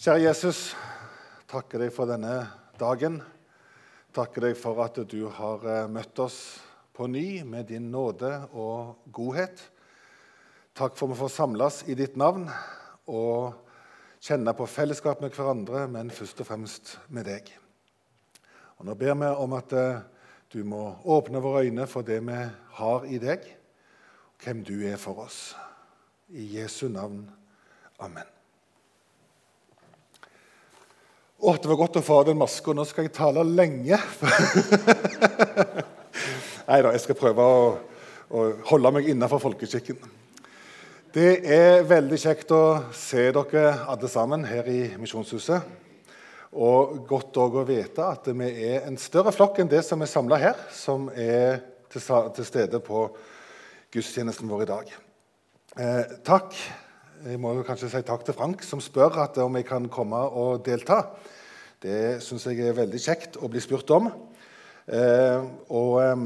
Kjære Jesus, takker deg for denne dagen. Takker deg for at du har eh, møtt oss på ny med din nåde og godhet. Takk for at vi får samles i ditt navn og kjenne på fellesskap med hverandre, men først og fremst med deg. Og Nå ber vi om at eh, du må åpne våre øyne for det vi har i deg, og hvem du er for oss. I Jesu navn. Amen. Å, det var godt å få av den maska. Nå skal jeg tale lenge. Nei da, jeg skal prøve å, å holde meg innenfor folkeskikken. Det er veldig kjekt å se dere alle sammen her i Misjonshuset. Og godt òg å vite at vi er en større flokk enn det som er samla her, som er til, til, stede på gudstjenesten vår i dag. Eh, takk. Jeg må kanskje si takk til Frank, som spør om jeg kan komme og delta. Det syns jeg er veldig kjekt å bli spurt om. Eh, og eh,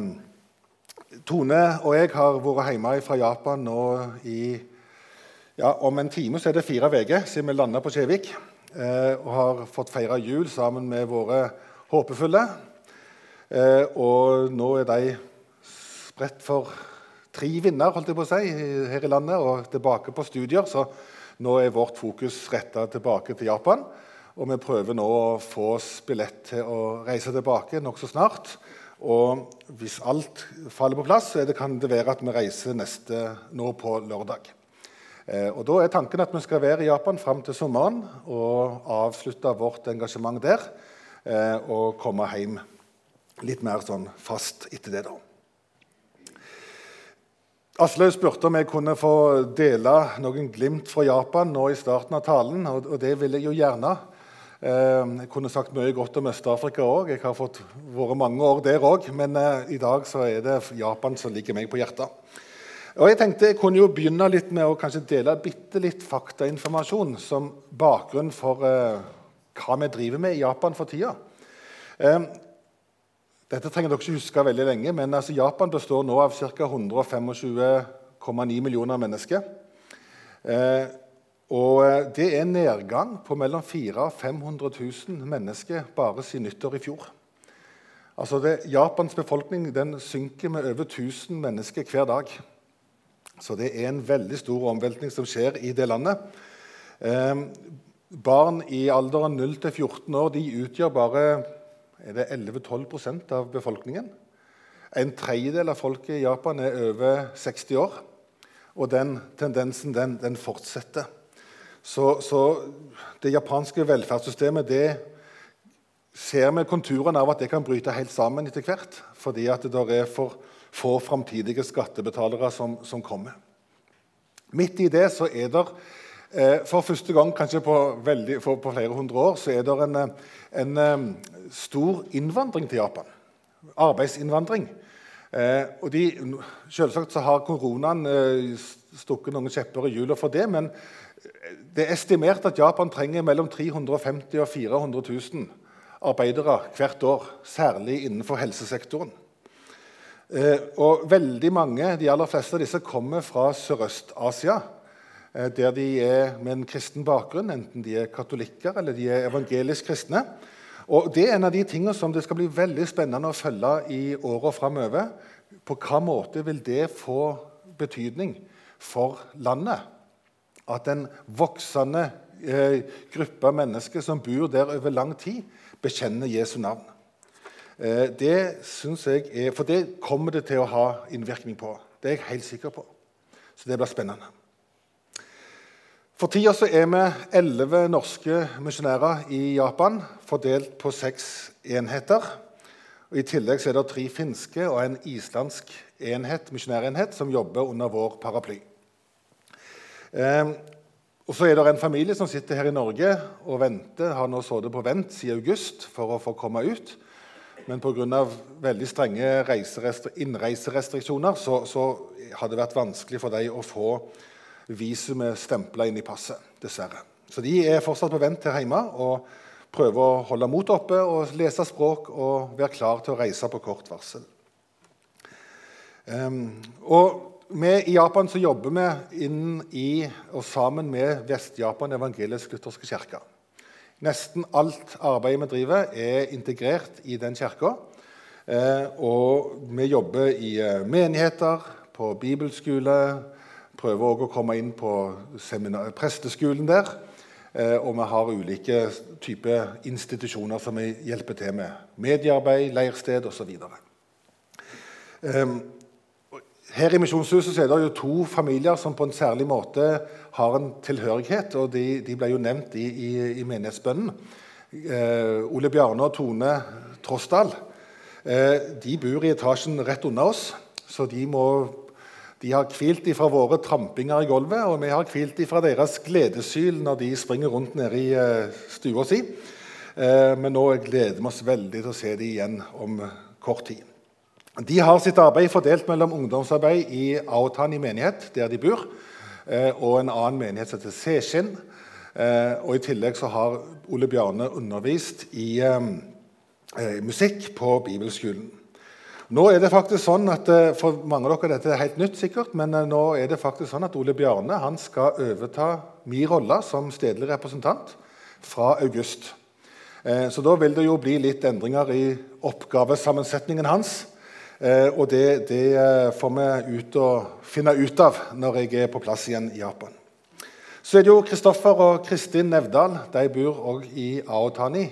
Tone og jeg har vært hjemme fra Japan nå i ja, Om en time så er det fire uker siden vi landa på Kjevik. Eh, og har fått feire jul sammen med våre håpefulle. Eh, og nå er de spredt for tre vinner holdt jeg på å si, her i landet og tilbake på studier. Så nå er vårt fokus retta tilbake til Japan. Og vi prøver nå å få oss billett til å reise tilbake nokså snart. Og hvis alt faller på plass, så det, kan det være at vi reiser neste nå på lørdag. Eh, og Da er tanken at vi skal være i Japan fram til sommeren og avslutte vårt engasjement der. Eh, og komme hjem litt mer sånn fast etter det. da. Aslaug spurte om jeg kunne få dele noen glimt fra Japan nå i starten av talen. Og det vil jeg jo gjerne. Eh, jeg kunne sagt mye godt om Øst-Afrika òg. Jeg har fått vært mange år der òg. Men eh, i dag så er det Japan som ligger meg på hjertet. Og Jeg tenkte jeg kunne jo begynne litt med å kanskje dele bitte litt faktainformasjon som bakgrunn for eh, hva vi driver med i Japan for tida. Dette trenger dere ikke huske veldig lenge, men altså, Japan består nå av ca. 125,9 millioner mennesker. Eh, og eh, Det er en nedgang på mellom 400 og 500 000 mennesker bare siden nyttår i fjor. Altså det, Japans befolkning synker med over 1000 mennesker hver dag. Så det er en veldig stor omveltning som skjer i det landet. Eh, barn i alderen 0 til 14 år de utgjør bare 11-12% av befolkningen. En tredjedel av folket i Japan er over 60 år. Og den tendensen den, den fortsetter. Så, så, det japanske velferdssystemet det ser vi konturene av at det kan bryte helt sammen etter hvert. Fordi at det er for få framtidige skattebetalere som, som, kommer. Midt i det så er det eh, for første gang kanskje på, veldig, på, flere hundre år så er det en, en, en stor innvandring til Japan. Arbeidsinnvandring. Eh, og de, Selvsagt så har koronaen eh, stukket noen kjepper i hjulene for det, men det er estimert at Japan trenger mellom 350 og 400 000 arbeidere hvert år, særlig innenfor helsesektoren. Eh, og veldig mange, De aller fleste av disse kommer fra Sørøst-Asia, eh, der de er med en kristen bakgrunn, enten de er katolikker eller de er evangelisk kristne. Og Det er en av de tingene som det skal bli veldig spennende å følge i åra framover. På hva måte vil det få betydning for landet? at en voksende eh, gruppe mennesker som bor der over lang tid, bekjenner Jesu navn. Eh, det synes jeg er, For det kommer det til å ha innvirkning på. Det er jeg helt sikker på. Så det blir spennende. For tida så er vi elleve norske misjonærer i Japan, fordelt på seks enheter. Og I tillegg så er det tre finske og en islandsk enhet, misjonærenhet som jobber under vår paraply. Eh, og så er det en familie som sitter her i Norge og venter, har nå sittet på vent siden august for å få komme ut. Men pga. veldig strenge innreiserestriksjoner så, så, har det vært vanskelig for dem å få visumet stempla inn i passet. dessverre. Så de er fortsatt på vent her hjemme og prøver å holde motet oppe og lese språk og være klar til å reise på kort varsel. Um, og vi I Japan så jobber vi inn i og sammen med Vest-Japan evangelisk-lutherske kirke. Nesten alt arbeidet vi driver, er integrert i den kirka. Eh, og vi jobber i eh, menigheter, på bibelskole, prøver også å komme inn på presteskolen der. Eh, og vi har ulike typer institusjoner som vi hjelper til med. Mediearbeid, leirsted osv. Her i Misjonshuset er det jo to familier som på en særlig måte har en tilhørighet. og De, de ble jo nevnt i, i, i menighetsbønnen. Eh, Ole Bjarne og Tone Trosdal eh, de bor i etasjen rett unna oss. Så de, må, de har hvilt ifra våre trampinger i gulvet, og vi har hvilt ifra deres gledesyl når de springer rundt nede i eh, stua si. Eh, men nå gleder vi oss veldig til å se dem igjen om kort tid. De har sitt arbeid fordelt mellom ungdomsarbeid i Aotani menighet, der de bor, eh, og en annen menighet som heter Seskinn. Og I tillegg så har Ole Bjarne undervist i musikk på bibelskolen. Nå er det faktisk sånn at, For mange av dere dette er helt nytt, sikkert, men nå er det faktisk sånn at Ole Bjarne han skal overta min rolle som stedlig representant fra august. Så da vil det jo bli litt endringer i oppgavesammensetningen hans. Eh, og det, det, eh, får vi ut og finne ut av når jeg er på plass igjen i Japan. Så er det jo Kristoffer og Kristin Nevdal. De bor òg i Aotani.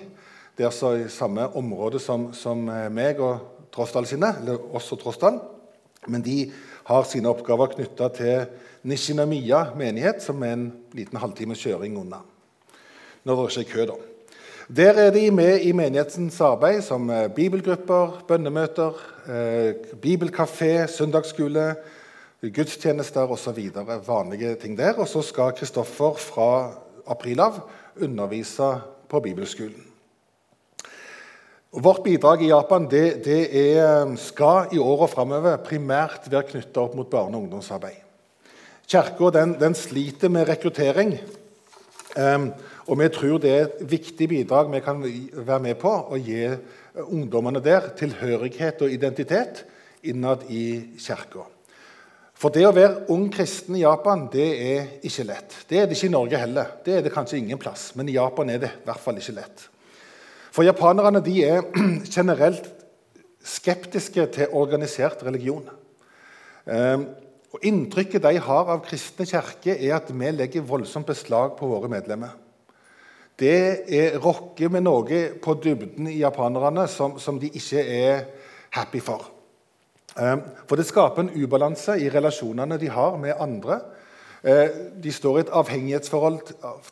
Det er altså i samme område som, som eh, meg og Trossdal sine. eller også og Men de har sine oppgaver knytta til Nishinamia menighet, som er en liten halvtimes kjøring unna. Når det ikke er kø, da. Der er de med i menighetens arbeid som bibelgrupper, bønnemøter, eh, bibelkafé, søndagsskole, gudstjenester osv. Vanlige ting der. Og så skal Kristoffer fra april av undervise på bibelskolen. Vårt bidrag i Japan det, det er, skal i åra framover primært være knytta opp mot barne- og ungdomsarbeid. Kirka den, den, sliter med rekruttering. Um, og vi tror det er et viktig bidrag vi kan være med på å gi ungdommene der tilhørighet og identitet innad i kirka. For det å være ung kristen i Japan det er ikke lett. Det er det ikke i Norge heller. Det er det kanskje ingen plass, men i Japan er det i hvert fall ikke lett. For japanerne er generelt skeptiske til organisert religion. Ehm, og Inntrykket de har av kristne kirker, er at vi legger voldsomt beslag på våre medlemmer det er, rokker med noe på dybden i japanerne som, som de ikke er happy for. Um, for det skaper en ubalanse i relasjonene de har med andre. Uh, de står i et avhengighetsforhold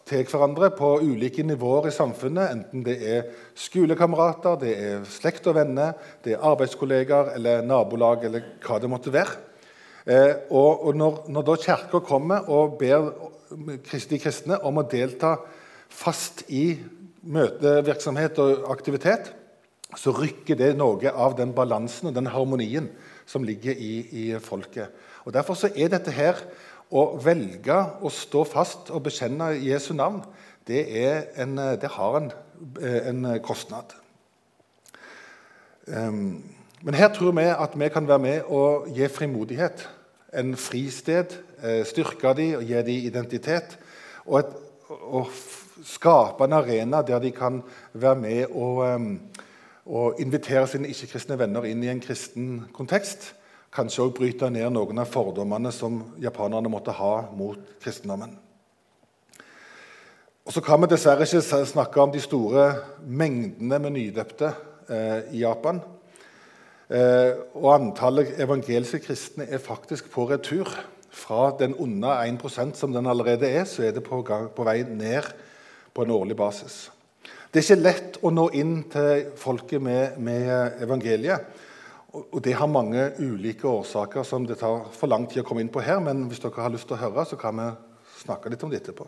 til hverandre på ulike nivåer i samfunnet. Enten det er skolekamerater, det er slekt og venner, det er arbeidskollegaer eller nabolag eller hva det måtte være. Og, og når, når da Kirka kommer og ber de kristne om å delta fast i møtevirksomhet og aktivitet, så rykker det noe av den balansen og den harmonien som ligger i, i folket. Og Derfor så er dette her å velge å stå fast og bekjenne Jesu navn, det, en, det har en, en kostnad. Um, men her tror vi at vi kan være med og gi frimodighet. En fristed, eh, styrke dem og gi dem identitet. Og, et, og skape en arena der de kan være med og, og invitere sine ikke-kristne venner inn i en kristen kontekst. Kanskje også bryte ned noen av fordommene som japanerne måtte ha mot kristendommen. Og Så kan vi dessverre ikke snakke om de store mengdene med nydøpte eh, i Japan. Eh, og antallet evangeliske kristne er faktisk på retur. Fra den under 1% som den allerede er, så er det på, gang, på vei ned på en årlig basis. Det er ikke lett å nå inn til folket med, med evangeliet. Og Det har mange ulike årsaker som det tar for lang tid å komme inn på her. Men hvis dere har lyst til å høre, så kan vi snakke litt om det etterpå.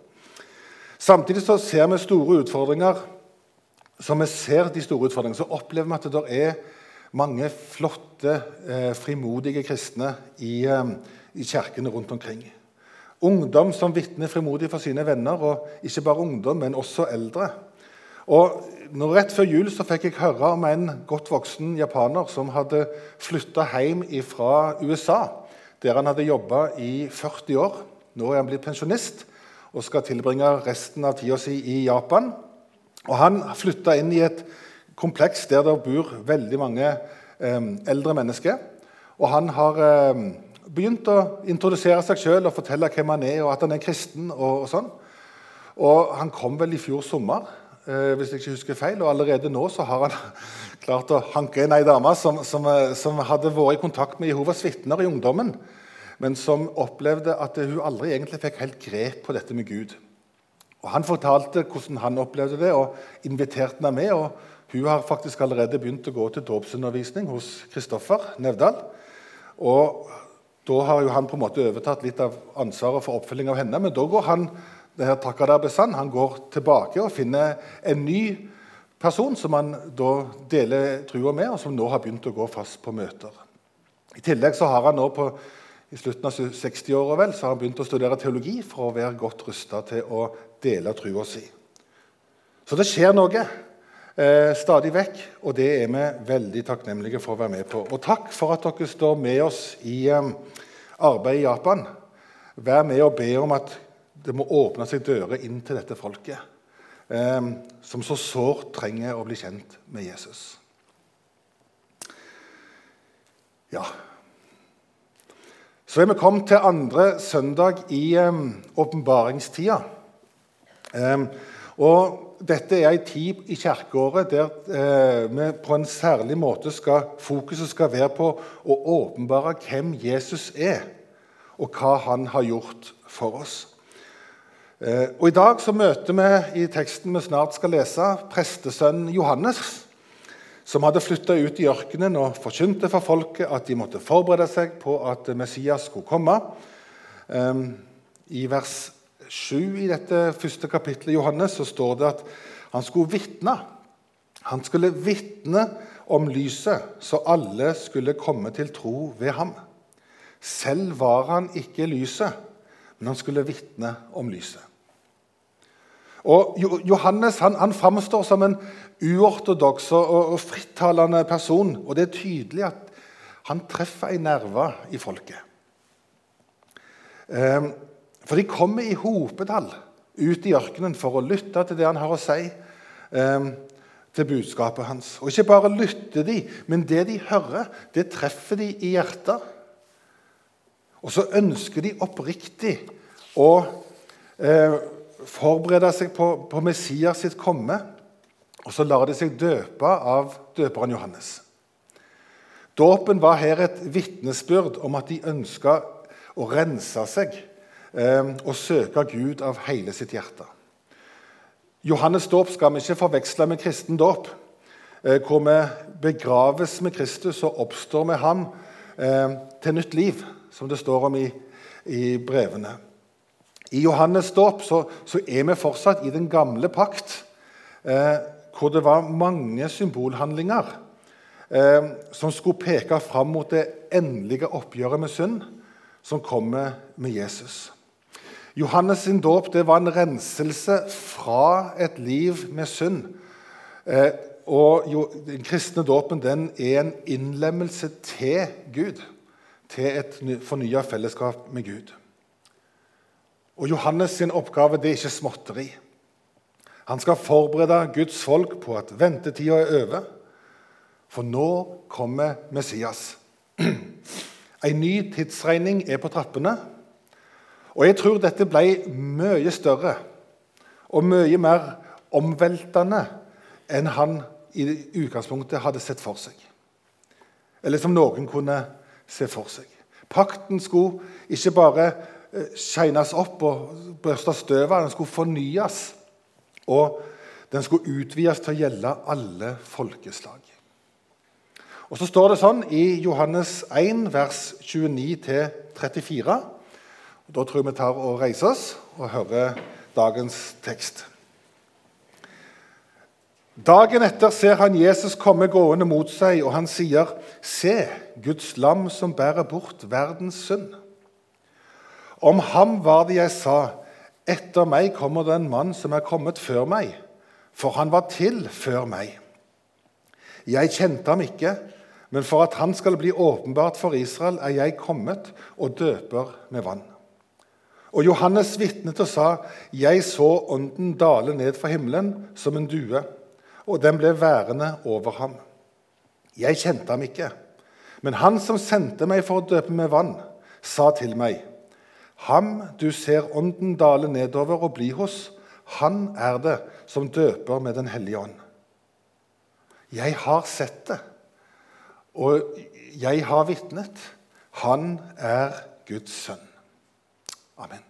Samtidig så ser vi store utfordringer. Som vi ser de store utfordringene, så opplever vi at det er mange flotte, eh, frimodige kristne i, eh, i kirkene rundt omkring. Ungdom som vitner frimodig for sine venner, og ikke bare ungdom, men også eldre. Og når Rett før jul så fikk jeg høre om en godt voksen japaner som hadde flytta hjem fra USA, der han hadde jobba i 40 år. Nå er han blitt pensjonist og skal tilbringe resten av tida si i Japan. Og Han flytta inn i et kompleks der det bor veldig mange eh, eldre mennesker. Og han har eh, begynt å introdusere seg sjøl og fortelle hvem han er, og at han er kristen. og, og sånn. Og Han kom vel i fjor sommer, hvis jeg ikke husker feil, og allerede nå så har han klart å hanke inn ei dame som, som, eh, som, hadde vært i kontakt med Jehovas vitner i ungdommen, men som opplevde at hun aldri egentlig fikk helt grep på dette med Gud. Og Han fortalte hvordan han opplevde det, og inviterte henne med. og Hun har faktisk allerede begynt å gå til dåpsundervisning hos Kristoffer Nevdal. Og Da har jo han på en måte overtatt litt av ansvaret for oppfølging av henne. Men da går han det her Takadar Besan, han går tilbake og finner en ny person som han da deler trua med, og som nå har begynt å gå fast på møter. I tillegg så har han nå på i slutten av 60-åra har han begynt å studere teologi for å være godt rusta til å dele trua si. Så det skjer noe eh, stadig vekk, og det er vi veldig takknemlige for å være med på. Og takk for at dere står med oss i eh, arbeidet i Japan. Vær med og be om at det må åpne seg dører inn til dette folket, eh, som så sårt trenger å bli kjent med Jesus. Ja. Så er vi kommet til andre søndag i åpenbaringstida. Eh, og dette er ei tid i kirkeåret der eh, vi på en særlig måte skal, fokuset skal være på å åpenbare hvem Jesus er, og hva han har gjort for oss. Eh, og I dag så møter vi i teksten vi snart skal lese, prestesønnen Johannes, som hadde flytta ut i ørkenen og forkynte for folket at de måtte forberede seg på at Messias skulle komme. I vers 7 i dette første kapittelet Johannes så står det at han skulle vitne. Han skulle vitne om lyset, så alle skulle komme til tro ved ham. Selv var han ikke lyset, men han skulle vitne om lyset. Og Johannes han, han framstår som en uortodoks og, og frittalende person. Og det er tydelig at han treffer en nerve i folket. Um, for de kommer i hopetall ut i ørkenen for å lytte til det han har å si. Eh, til budskapet hans. Og ikke bare lytter de, men det de hører, det treffer de i hjertet. Og så ønsker de oppriktig å eh, forberede seg på, på Messias sitt komme. Og så lar de seg døpe av døperen Johannes. Dåpen var her et vitnesbyrd om at de ønska å rense seg eh, og søke Gud av hele sitt hjerte. Johannes' dåp skal vi ikke forveksle med kristen dåp, eh, hvor vi begraves med Kristus og oppstår med ham eh, til nytt liv, som det står om i, i brevene. I Johannes' dåp så, så, er vi fortsatt i den gamle pakt, eh, hvor det var mange symbolhandlinger eh, som skulle peke fram mot det endelige oppgjøret med synd som kommer med Jesus. Johannes' sin dåp var en renselse fra et liv med synd. Eh, og Den kristne dåpen er en innlemmelse til Gud, til et fornya fellesskap med Gud. Og Johannes' sin oppgave det er ikke småtteri. Han skal forberede Guds folk på at ventetida er over, for nå kommer Messias. En ny tidsregning er på trappene. Og jeg tror dette ble mye større og mye mer omveltende enn han i utgangspunktet hadde sett for seg. Eller som noen kunne se for seg. Pakten skulle ikke bare shines opp og børstes støv av, den skulle fornyes. Og den skulle utvides til å gjelde alle folkeslag. Og Så står det sånn i Johannes 1, vers 29-34 da tror jeg vi tar og reiser oss og hører dagens tekst. Dagen etter ser han Jesus komme gående mot seg, og han sier, 'Se, Guds lam som bærer bort verdens synd.' Om ham var det jeg sa, 'Etter meg kommer det en mann som er kommet før meg', for han var til før meg. Jeg kjente ham ikke, men for at han skal bli åpenbart for Israel, er jeg kommet og døper med vann. Og Johannes vitnet og sa, 'Jeg så Ånden dale ned fra himmelen som en due', og den ble værende over ham. Jeg kjente ham ikke, men han som sendte meg for å døpe med vann, sa til meg, 'Ham du ser Ånden dale nedover og bli hos, han er det som døper med Den hellige ånd.' Jeg har sett det, og jeg har vitnet. Han er Guds sønn. Amen.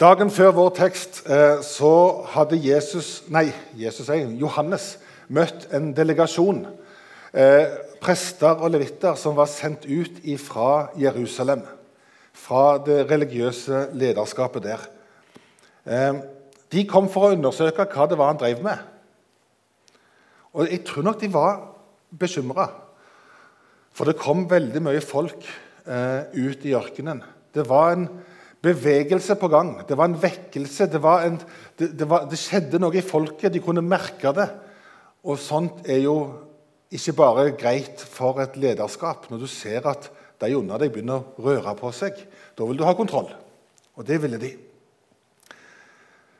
Dagen før vår tekst eh, så hadde Jesus, nei, Jesus Johannes møtt en delegasjon. Prester og levitter som var sendt ut fra Jerusalem. Fra det religiøse lederskapet der. Eh, de kom for å undersøke hva det var han drev med. Og jeg tror nok de var bekymra. For det kom veldig mye folk eh, ut i ørkenen. Det var en bevegelse på gang. Det var en vekkelse. Det, en, det, det, var, det, skjedde noe i folket. De kunne merke det. Og sånt er jo ikke bare greit for et lederskap. Når du ser at de under deg begynner å røre på seg, da vil du ha kontroll. Og det ville de.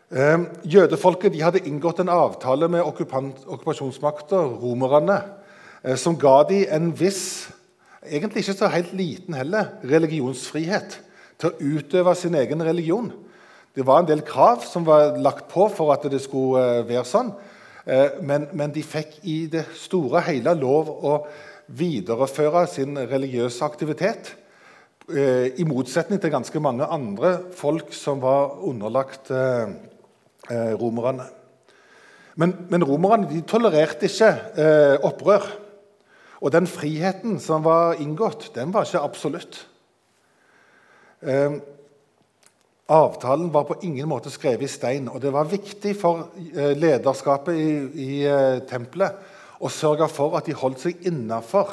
Jødefolket jødefolket hadde inngått en avtale med okkupasjonsmakta, romerne, eh, som ga dem en viss, egentlig ikke så helt liten heller, religionsfrihet til å utøve sin egen religion. Det var en del krav som var lagt på for at det skulle eh, være sånn. Men, men de fikk i det store og hele lov å videreføre sin religiøse aktivitet. I motsetning til ganske mange andre folk som var underlagt eh, romerne. Men, men romerne de tolererte ikke eh, opprør. Og den friheten som var inngått, den var ikke absolutt. Avtalen var på ingen måte skrevet i stein, og det var viktig for eh, lederskapet i, i eh, tempelet å sørge for at de holdt seg innafor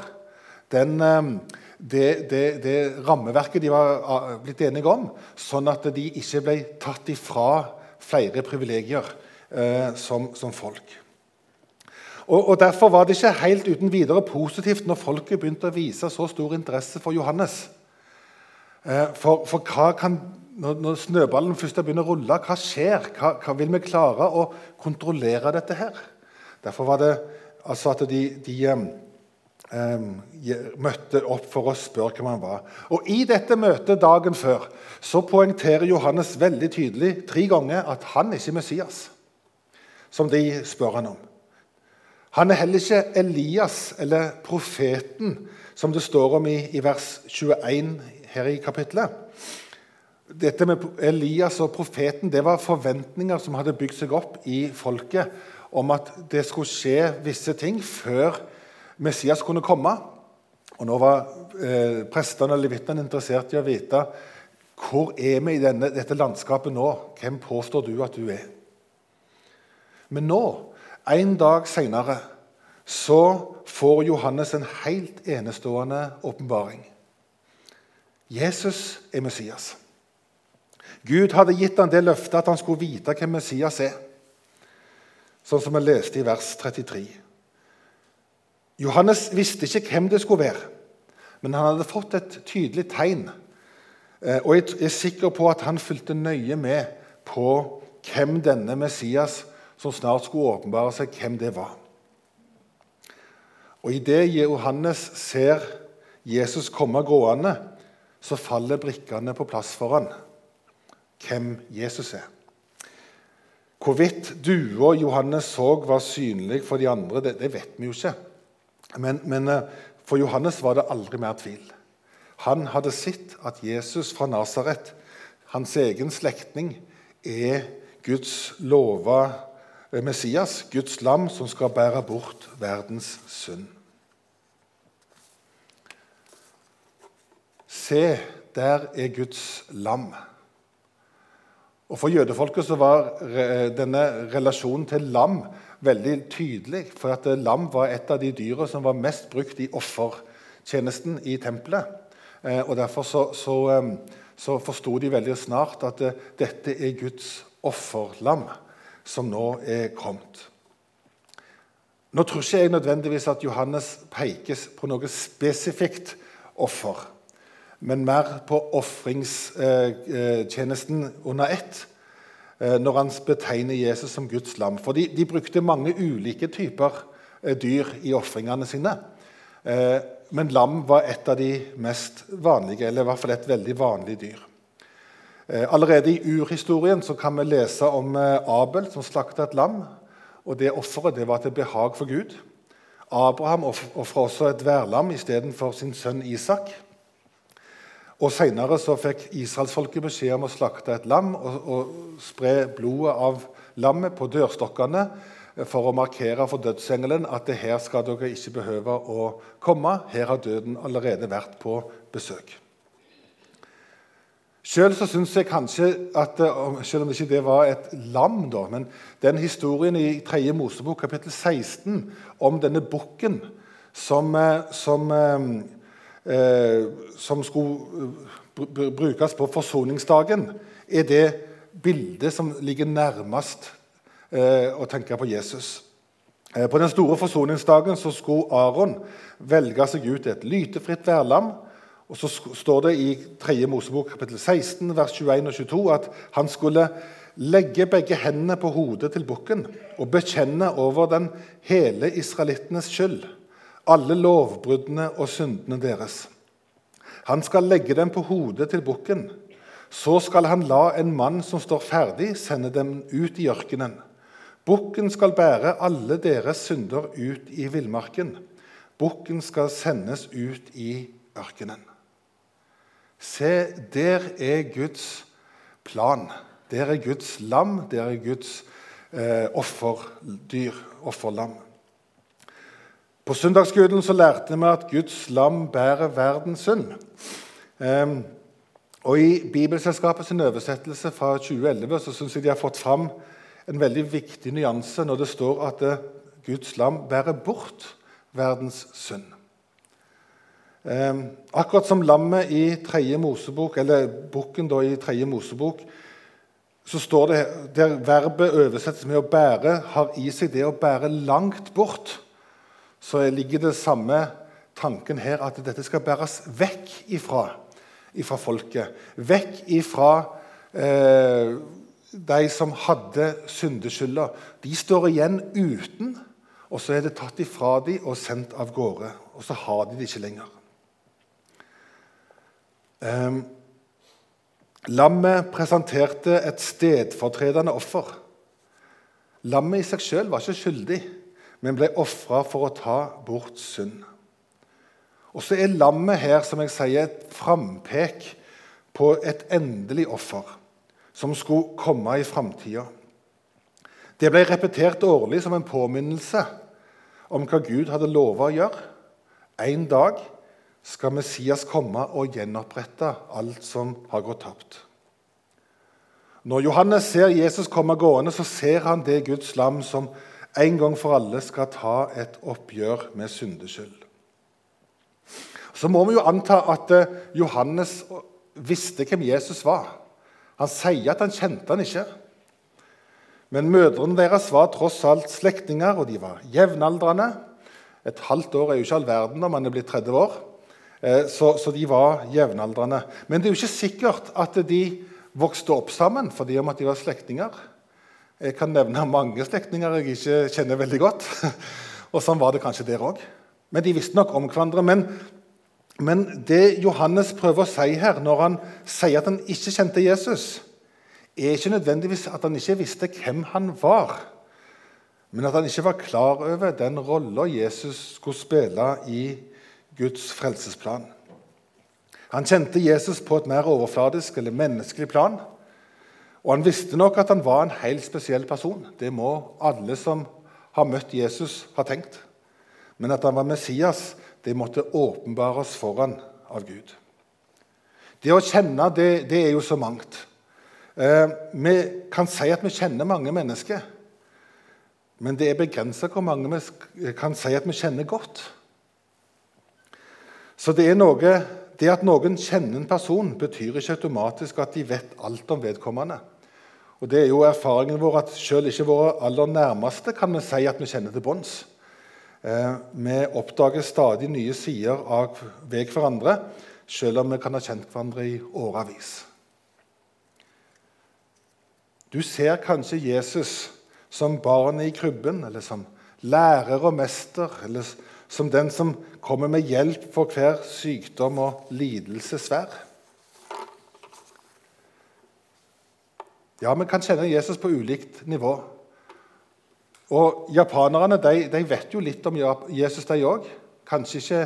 eh, det, det, det, rammeverket de var blitt enige om, sånn at de ikke ble tatt ifra flere privilegier eh, som, som, folk. Og, og, Derfor var det ikke helt uten videre positivt når folket begynte å vise så stor interesse for Johannes. Eh, for, for hva kan, når, når, snøballen først begynner å rulle, hva skjer? Hva, hva, vil vi klare å kontrollere dette her? Derfor var det altså at de, de um, møtte opp for å spørre hvem han var. Og I dette møtet dagen før så poengterer Johannes veldig tydelig tre ganger at han ikke er Messias, som de spør han om. Han er heller ikke Elias eller profeten, som det står om i, i vers 21 her i kapittelet. Dette med Elias og profeten det var forventninger som hadde bygd seg opp i folket om at det skulle skje visse ting før Messias kunne komme. Og Nå var eh, prestene og levittene interessert i å vite hvor er vi i denne, dette landskapet nå. Hvem påstår du at du er? Men nå, en dag seinere, så får Johannes en helt enestående åpenbaring. Jesus er Messias. Gud hadde gitt ham det løftet at han skulle vite hvem Messias er, sånn som vi leste i vers 33. Johannes visste ikke hvem det skulle være, men han hadde fått et tydelig tegn. Eh, og jeg er sikker på at han fulgte nøye med på hvem denne Messias som snart skulle åpenbare seg, hvem det var. Og Idet Johannes ser Jesus komme gående, så faller brikkene på plass for han. Hvem Jesus er. Hvorvidt dua Johannes så var synlig for de andre, det, det vet vi jo ikke. Men, men, eh, for Johannes var det aldri mer tvil. Han hadde sett at Jesus fra Nasaret, hans egen slektning, er Guds lova eh, Messias, Guds lam, som skal bære bort verdens synd. Se, der er Guds lam. Og For jødefolket så var denne relasjonen til lam veldig tydelig. For at lam var et av de dyra som var mest brukt i offertjenesten i tempelet. Eh, og Derfor så, så, så forsto de veldig snart at eh, dette er Guds offerlam som nå er kommet. Nå tror ikke jeg nødvendigvis at Johannes pekes på noe spesifikt offer, men mer på ofringstjenesten under ett eh, når han betegner Jesus som Guds lam. For de, de brukte mange ulike typer eh, dyr i ofringene sine. Eh, men lam var et av de mest vanlige, eller i hvert fall et veldig vanlig dyr. Allerede i urhistorien kan vi lese om Abel som slakta et lam. og Det offeret det var til behag for Gud. Abraham ofra også et værlam istedenfor sin sønn Isak. Og Senere fikk israelsfolket beskjed om å slakte et lam og, og spre blodet av lammet på dørstokkene for å markere for dødsengelen at det her skal dere ikke behøve å komme. Her har døden allerede vært på besøk. Sjøl syns jeg kanskje at selv om det ikke var et lam, da, men den historien i 3. Mosebok kapittel 16 om denne bukken som, eh, som, eh, som skulle brukes på forsoningsdagen, er det bildet som ligger nærmest eh, å tenke på Jesus. Eh, på den store forsoningsdagen så skulle Aron velge seg ut et lytefritt værlam og så står det i 3. Mosebok kapittel 16, vers 21 og 22 at han skulle legge begge hendene på hodet til bukken og bekjenne over den hele israelittenes skyld, alle lovbruddene og syndene deres. Han skal legge dem på hodet til bukken. Så skal han la en mann som står ferdig, sende dem ut i ørkenen. Bukken skal bære alle deres synder ut i villmarken. Bukken skal sendes ut i ørkenen. Se, der er Guds plan. Der er Guds lam, der er Guds eh, offerdyr, offerlam. På søndagsguden så lærte vi at Guds lam bærer verdens synd. Um, og I Bibelselskapets oversettelse fra 2011 så syns jeg de har fått fram en veldig viktig nyanse når det står at det, Guds lam bærer bort verdens synd. Um, akkurat som lammet i tredje Mosebok, eller bukken i tredje Mosebok, så står det der verbet oversettes med 'å bære', har i seg det å bære langt bort. Så ligger det samme tanken her, at dette skal bæres vekk ifra, ifra folket. Vekk ifra eh, de som hadde syndeskylda. De står igjen uten, og så er det tatt ifra dem og sendt av gårde. Og så har de det ikke lenger. Um, lammet presenterte et stedfortredende offer. Lammet i seg sjøl var ikke skyldig, men ble ofra for å ta bort synd. Og så er lammet her som jeg sier, et frampek på et endelig offer som skulle komme i framtida. Det ble repetert årlig som en påminnelse om hva Gud hadde lova å gjøre. En dag skal Messias komme og gjenopprette alt som har gått tapt. Når Johannes ser Jesus komme gående, så ser han det Guds lam som en gang for alle skal ta et oppgjør med syndeskyld. Så må vi jo anta at eh, Johannes visste hvem Jesus var. Han sier at han kjente han ikke. Men mødrene deres var tross alt slektninger, og de var jevnaldrende. Et halvt år er jo ikke all verden når man er blitt 30 år. Eh, så, så, de var jevnaldrende. Men det er jo ikke sikkert at de vokste opp sammen fordi om at de var slektninger. Jeg kan nevne mange slektninger jeg ikke kjenner veldig godt. Og sånn var det kanskje der òg. Men de visste nok om hverandre. Men, men, det Johannes prøver å si her, når han sier at han ikke kjente Jesus, er ikke nødvendigvis at han ikke visste hvem han var, men at han ikke var klar over den rolla Jesus skulle spille i Guds frelsesplan. Han kjente Jesus på et mer overfladisk eller menneskelig plan. Og han visste nok at han var en helt spesiell person. Det må alle som har møtt Jesus, ha tenkt. Men at han var Messias, det måtte åpenbares foran av Gud. Det å kjenne, det, det er jo så mangt. Eh, vi kan si at vi kjenner mange mennesker. Men det er begrensa hvor mange vi kan si at vi kjenner godt. Så det, noe, det at noen kjenner en person, betyr ikke automatisk at de vet alt om vedkommende. Og det er jo erfaringen vår at Selv ikke våre aller nærmeste kan vi si at vi kjenner til bunns. Eh, vi oppdager stadig nye sider av ved hverandre, selv om vi kan ha kjent hverandre i årevis. Du ser kanskje Jesus som barnet i krybben, eller som lærer og mester, eller som den som kommer med hjelp for hver sykdom og lidelse Ja, vi kan kjenne Jesus på ulikt nivå. Og Japanerne de, de vet jo litt om Jesus, de òg. Kanskje ikke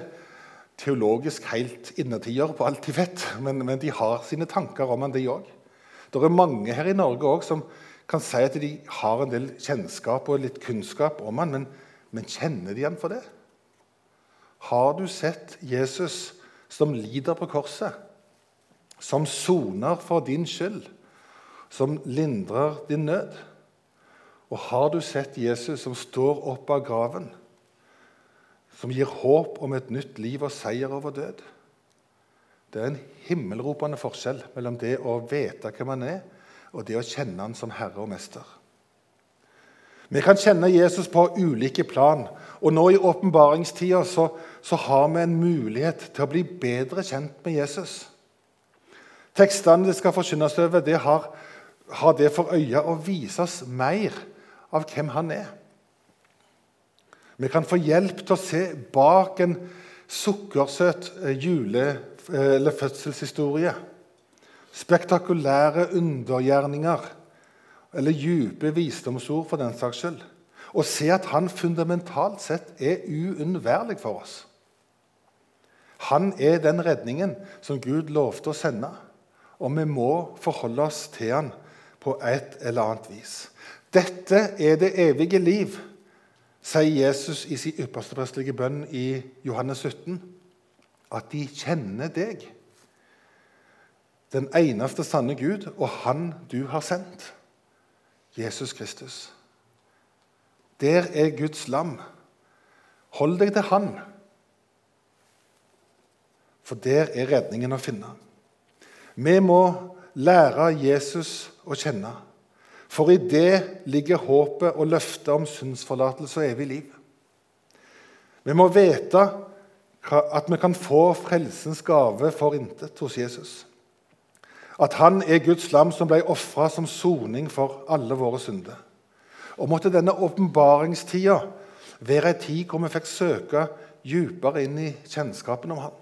teologisk helt innertier på alt de vet, men, men de har sine tanker om han, de òg. Det er mange her i Norge også som kan si at de har en del kjennskap og litt kunnskap om han, men, men kjenner de han for det? Har du sett Jesus som lider på korset, som soner for din skyld, som lindrer din nød? Og har du sett Jesus som står opp av graven, som gir håp om et nytt liv og seier over død? Det er en himmelropende forskjell mellom det å vite hvem han er, og det å kjenne han som herre og mester. Vi kan kjenne Jesus på ulike plan. Og nå i åpenbaringstida så, så, har vi en mulighet til å bli bedre kjent med Jesus. Tekstene det skal forkynnes over, det har, har det for øye å vise oss mer av hvem han er. Vi kan få hjelp til å se bak en sukkersøt eh, jule- eh, eller fødselshistorie. Spektakulære undergjerninger eller dype visdomsord for den saks skyld. Og se at han fundamentalt sett er uunnværlig for oss. Han er den redningen som Gud lovte å sende, og vi må forholde oss til han på et eller annet vis. Dette er det evige liv, sier Jesus i sin ypperste prestelige bønn i Johannes 17. At de kjenner deg, den eneste sanne Gud, og Han du har sendt. Jesus Kristus. Der er Guds lam. Hold deg til Han, for der er redningen å finne. Vi må lære Jesus å kjenne, for i det ligger håpet og løftet om syndsforlatelse og evig liv. Vi må vite at vi kan få frelsens gave for intet hos Jesus at han er Guds lam som ble ofra som soning for alle våre synder. Og måtte denne åpenbaringstida være ei tid hvor vi fikk søke dypere inn i kjennskapen om han.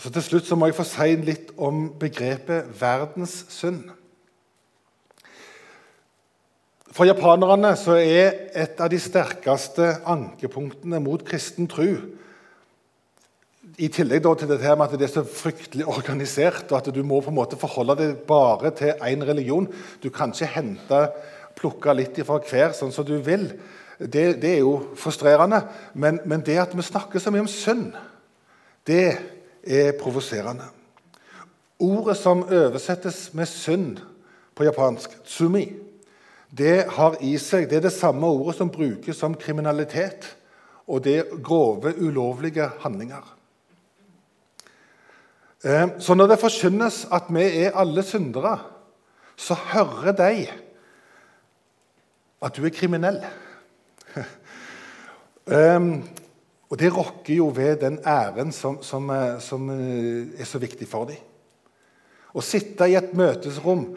Og så Til slutt så må jeg få si litt om begrepet verdens synd. For japanerne så er et av de sterkeste ankepunktene mot kristen tro i tillegg til dette med at det er så fryktelig organisert, og at du må på en måte forholde deg bare til én religion Du kan ikke hente, plukke litt fra hver sånn som du vil. Det, det er jo frustrerende. Men, men, det at vi snakker så mye om synd, det er provoserende. Ordet som oversettes med synd på japansk, tsumi, det har i seg, det er det samme ordet som brukes som kriminalitet. Og det er grove, ulovlige handlinger. Eh, så når det forkynnes at vi er alle syndere, så hører de at du er kriminell. Og det rokker jo ved den æren som, som, eh, som, eh, er så viktig for dem. Å sitte i et møtesrom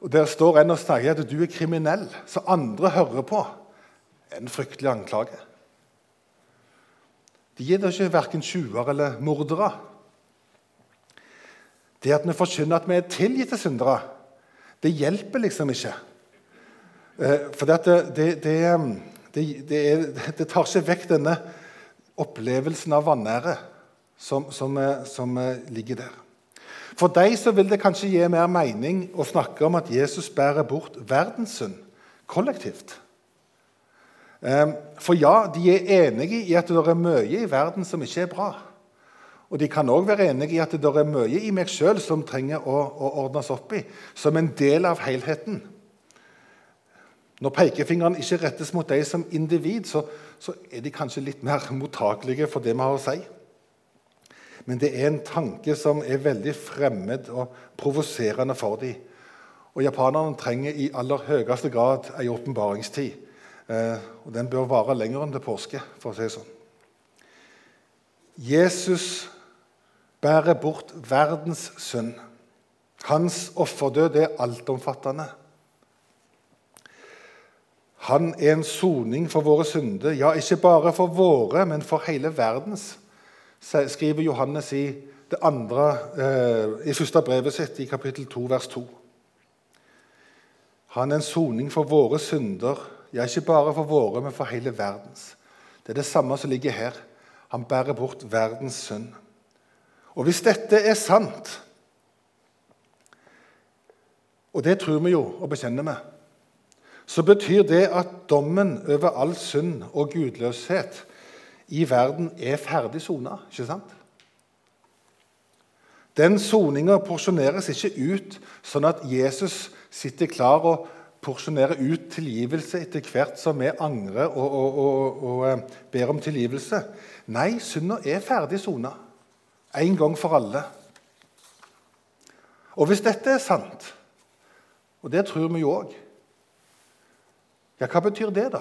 og der står en og snakker at du er kriminell, så andre hører på, en fryktelig anklage. De er da ikke verken tjuver eller mordere. Det at vi forkynner at vi er tilgitte syndere, det hjelper liksom ikke. Eh, for det, det, det, det, tar ikke vekk denne opplevelsen av vanære som, som, eh, som, eh, ligger der. For deg så vil det kanskje gi mer mening å snakke om at Jesus bærer bort verdenssynd kollektivt. For ja, de er enige i at det er mye i verden som ikke er bra. Og de kan òg være enige i at det er mye i meg sjøl som trenger å, å, ordnes opp i, som en del av helheten. Når pekefingeren ikke rettes mot deg som individ, så, så er de kanskje litt mer mottakelige for det vi har å si. Men det er en tanke som er veldig fremmed og provoserende for dem. Og japanerne trenger i aller høyeste grad en åpenbaringstid Eh, og den bør vare lenger enn til påske, for å si det sånn. Jesus bærer bort verdens synd. Hans offerdød er altomfattende. Han er en soning for våre synder, ja, ikke bare for våre, men for hele verdens, skriver Johannes i det andre, eh, i første brevet sitt, i kapittel 2, vers 2. Han er en soning for våre synder, ja, ikke bare for våre, men for hele verdens. Det er det samme som ligger her. Han bærer bort verdens synd. Og hvis dette er sant, og det tror vi jo og bekjenner vi, så betyr det at dommen over all synd og gudløshet i verden er ferdig sona. Ikke sant? Den soninga porsjoneres ikke ut sånn at Jesus sitter klar og porsjonerer ut tilgivelse etter hvert som vi angrer og, og, og, og eh, ber om tilgivelse. Nei, synda er ferdig sona. En gang for alle. Og hvis dette er sant, og det tror vi jo òg Ja, hva betyr det, da?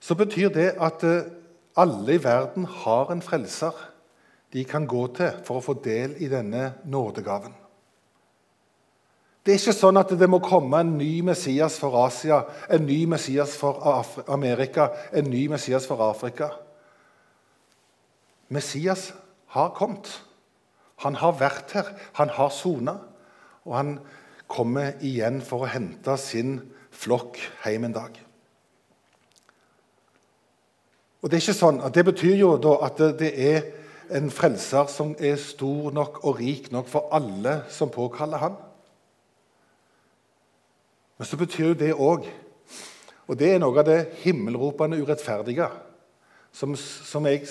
Så betyr det at eh, alle i verden har en frelser de kan gå til for å få del i denne nådegaven. Det er ikke sånn at det må komme en ny Messias for Asia, en ny Messias for Amerika, en ny Messias for Afrika. Messias har kommet. Han har vært her, han har sona, og han kommer igjen for å hente sin flokk hjem en dag. Og Det er ikke sånn, at det betyr jo da at det er en frelser som er stor nok og rik nok for alle som påkaller han. Men så betyr jo det òg Og det er noe av det himmelropende urettferdige som, som jeg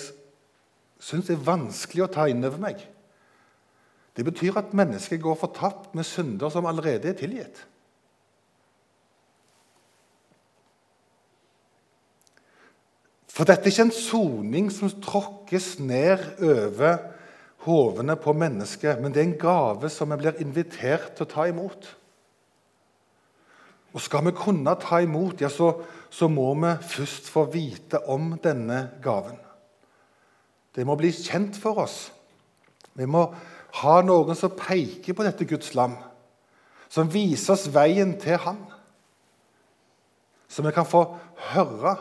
syns er vanskelig å ta inn over meg. Det betyr at mennesket går fortapt med synder som allerede er tilgitt. For dette er ikke en soning som tråkkes ned over hovene på mennesket, men det er en gave som vi blir invitert til å ta imot. Og Skal vi kunne ta imot, ja, så, så må vi først få vite om denne gaven. Det må bli kjent for oss. Vi må ha noen som peker på dette Guds lam, som viser oss veien til Han. Så vi kan få høre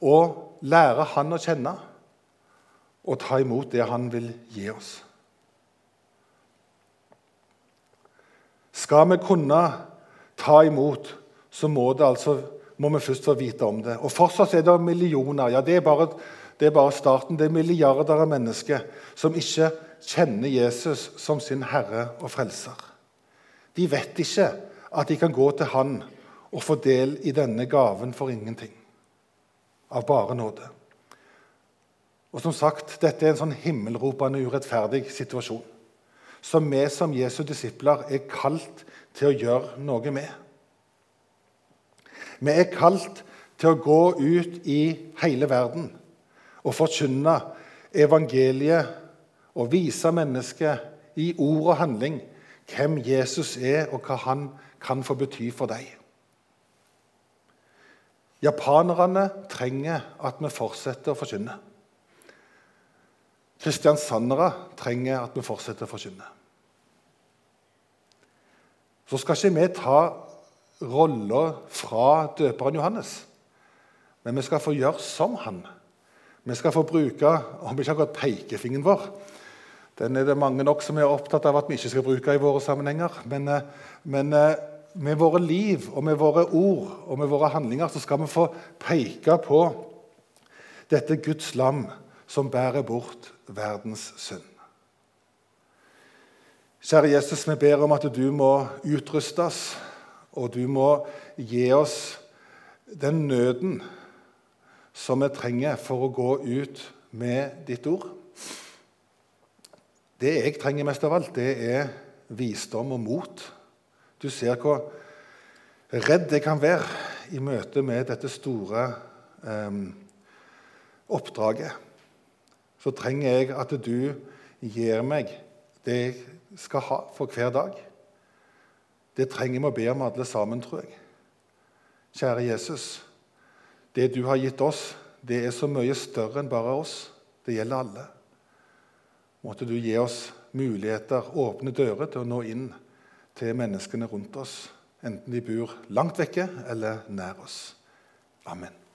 og lære Han å kjenne og ta imot det Han vil gi oss. Skal vi kunne ta imot, så må, altså, må vi først få vite om det. Og Fortsatt er det millioner. ja, det er, bare, det er bare starten. Det er milliarder av mennesker som ikke kjenner Jesus som sin herre og frelser. De vet ikke at de kan gå til Han og få del i denne gaven for ingenting av bare nåde. Og som sagt, Dette er en sånn himmelropende urettferdig situasjon som vi som Jesu disipler er kalt til å gjøre noe med. Vi er kalt til å gå ut i hele verden og forkynne evangeliet og vise mennesket i ord og handling hvem Jesus er, og hva han kan få bety for deg. Japanerne trenger at vi fortsetter å forkynne. Kristiansandere trenger at vi fortsetter å forkynne. Så skal ikke vi ta rolla fra døperen Johannes, men vi skal få gjøre som han. Vi skal få bruke om ikke akkurat pekefingeren vår. Den er det mange nok som er opptatt av at vi ikke skal bruke i våre sammenhenger. Men, eh, men eh, med våre liv og med våre ord og med våre handlinger så skal vi få peke på dette Guds lam som bærer bort verdens synd. Kjære Jesus, vi ber om at du må utrustes, og du må gi oss den nøden som vi trenger for å gå ut med ditt ord. Det jeg trenger mest av alt, det er visdom og mot du ser hvor redd jeg kan være i møte med dette store eh, oppdraget. Så trenger jeg at du gir meg det jeg skal ha for hver dag. Det trenger vi å be om alle sammen, tror jeg. Kjære Jesus, det du har gitt oss, det er så mye større enn bare oss. Det gjelder alle. Måtte du gi oss muligheter, åpne dører til å nå inn til menneskene rundt oss, enten de bor langt vekke eller nær oss. Amen.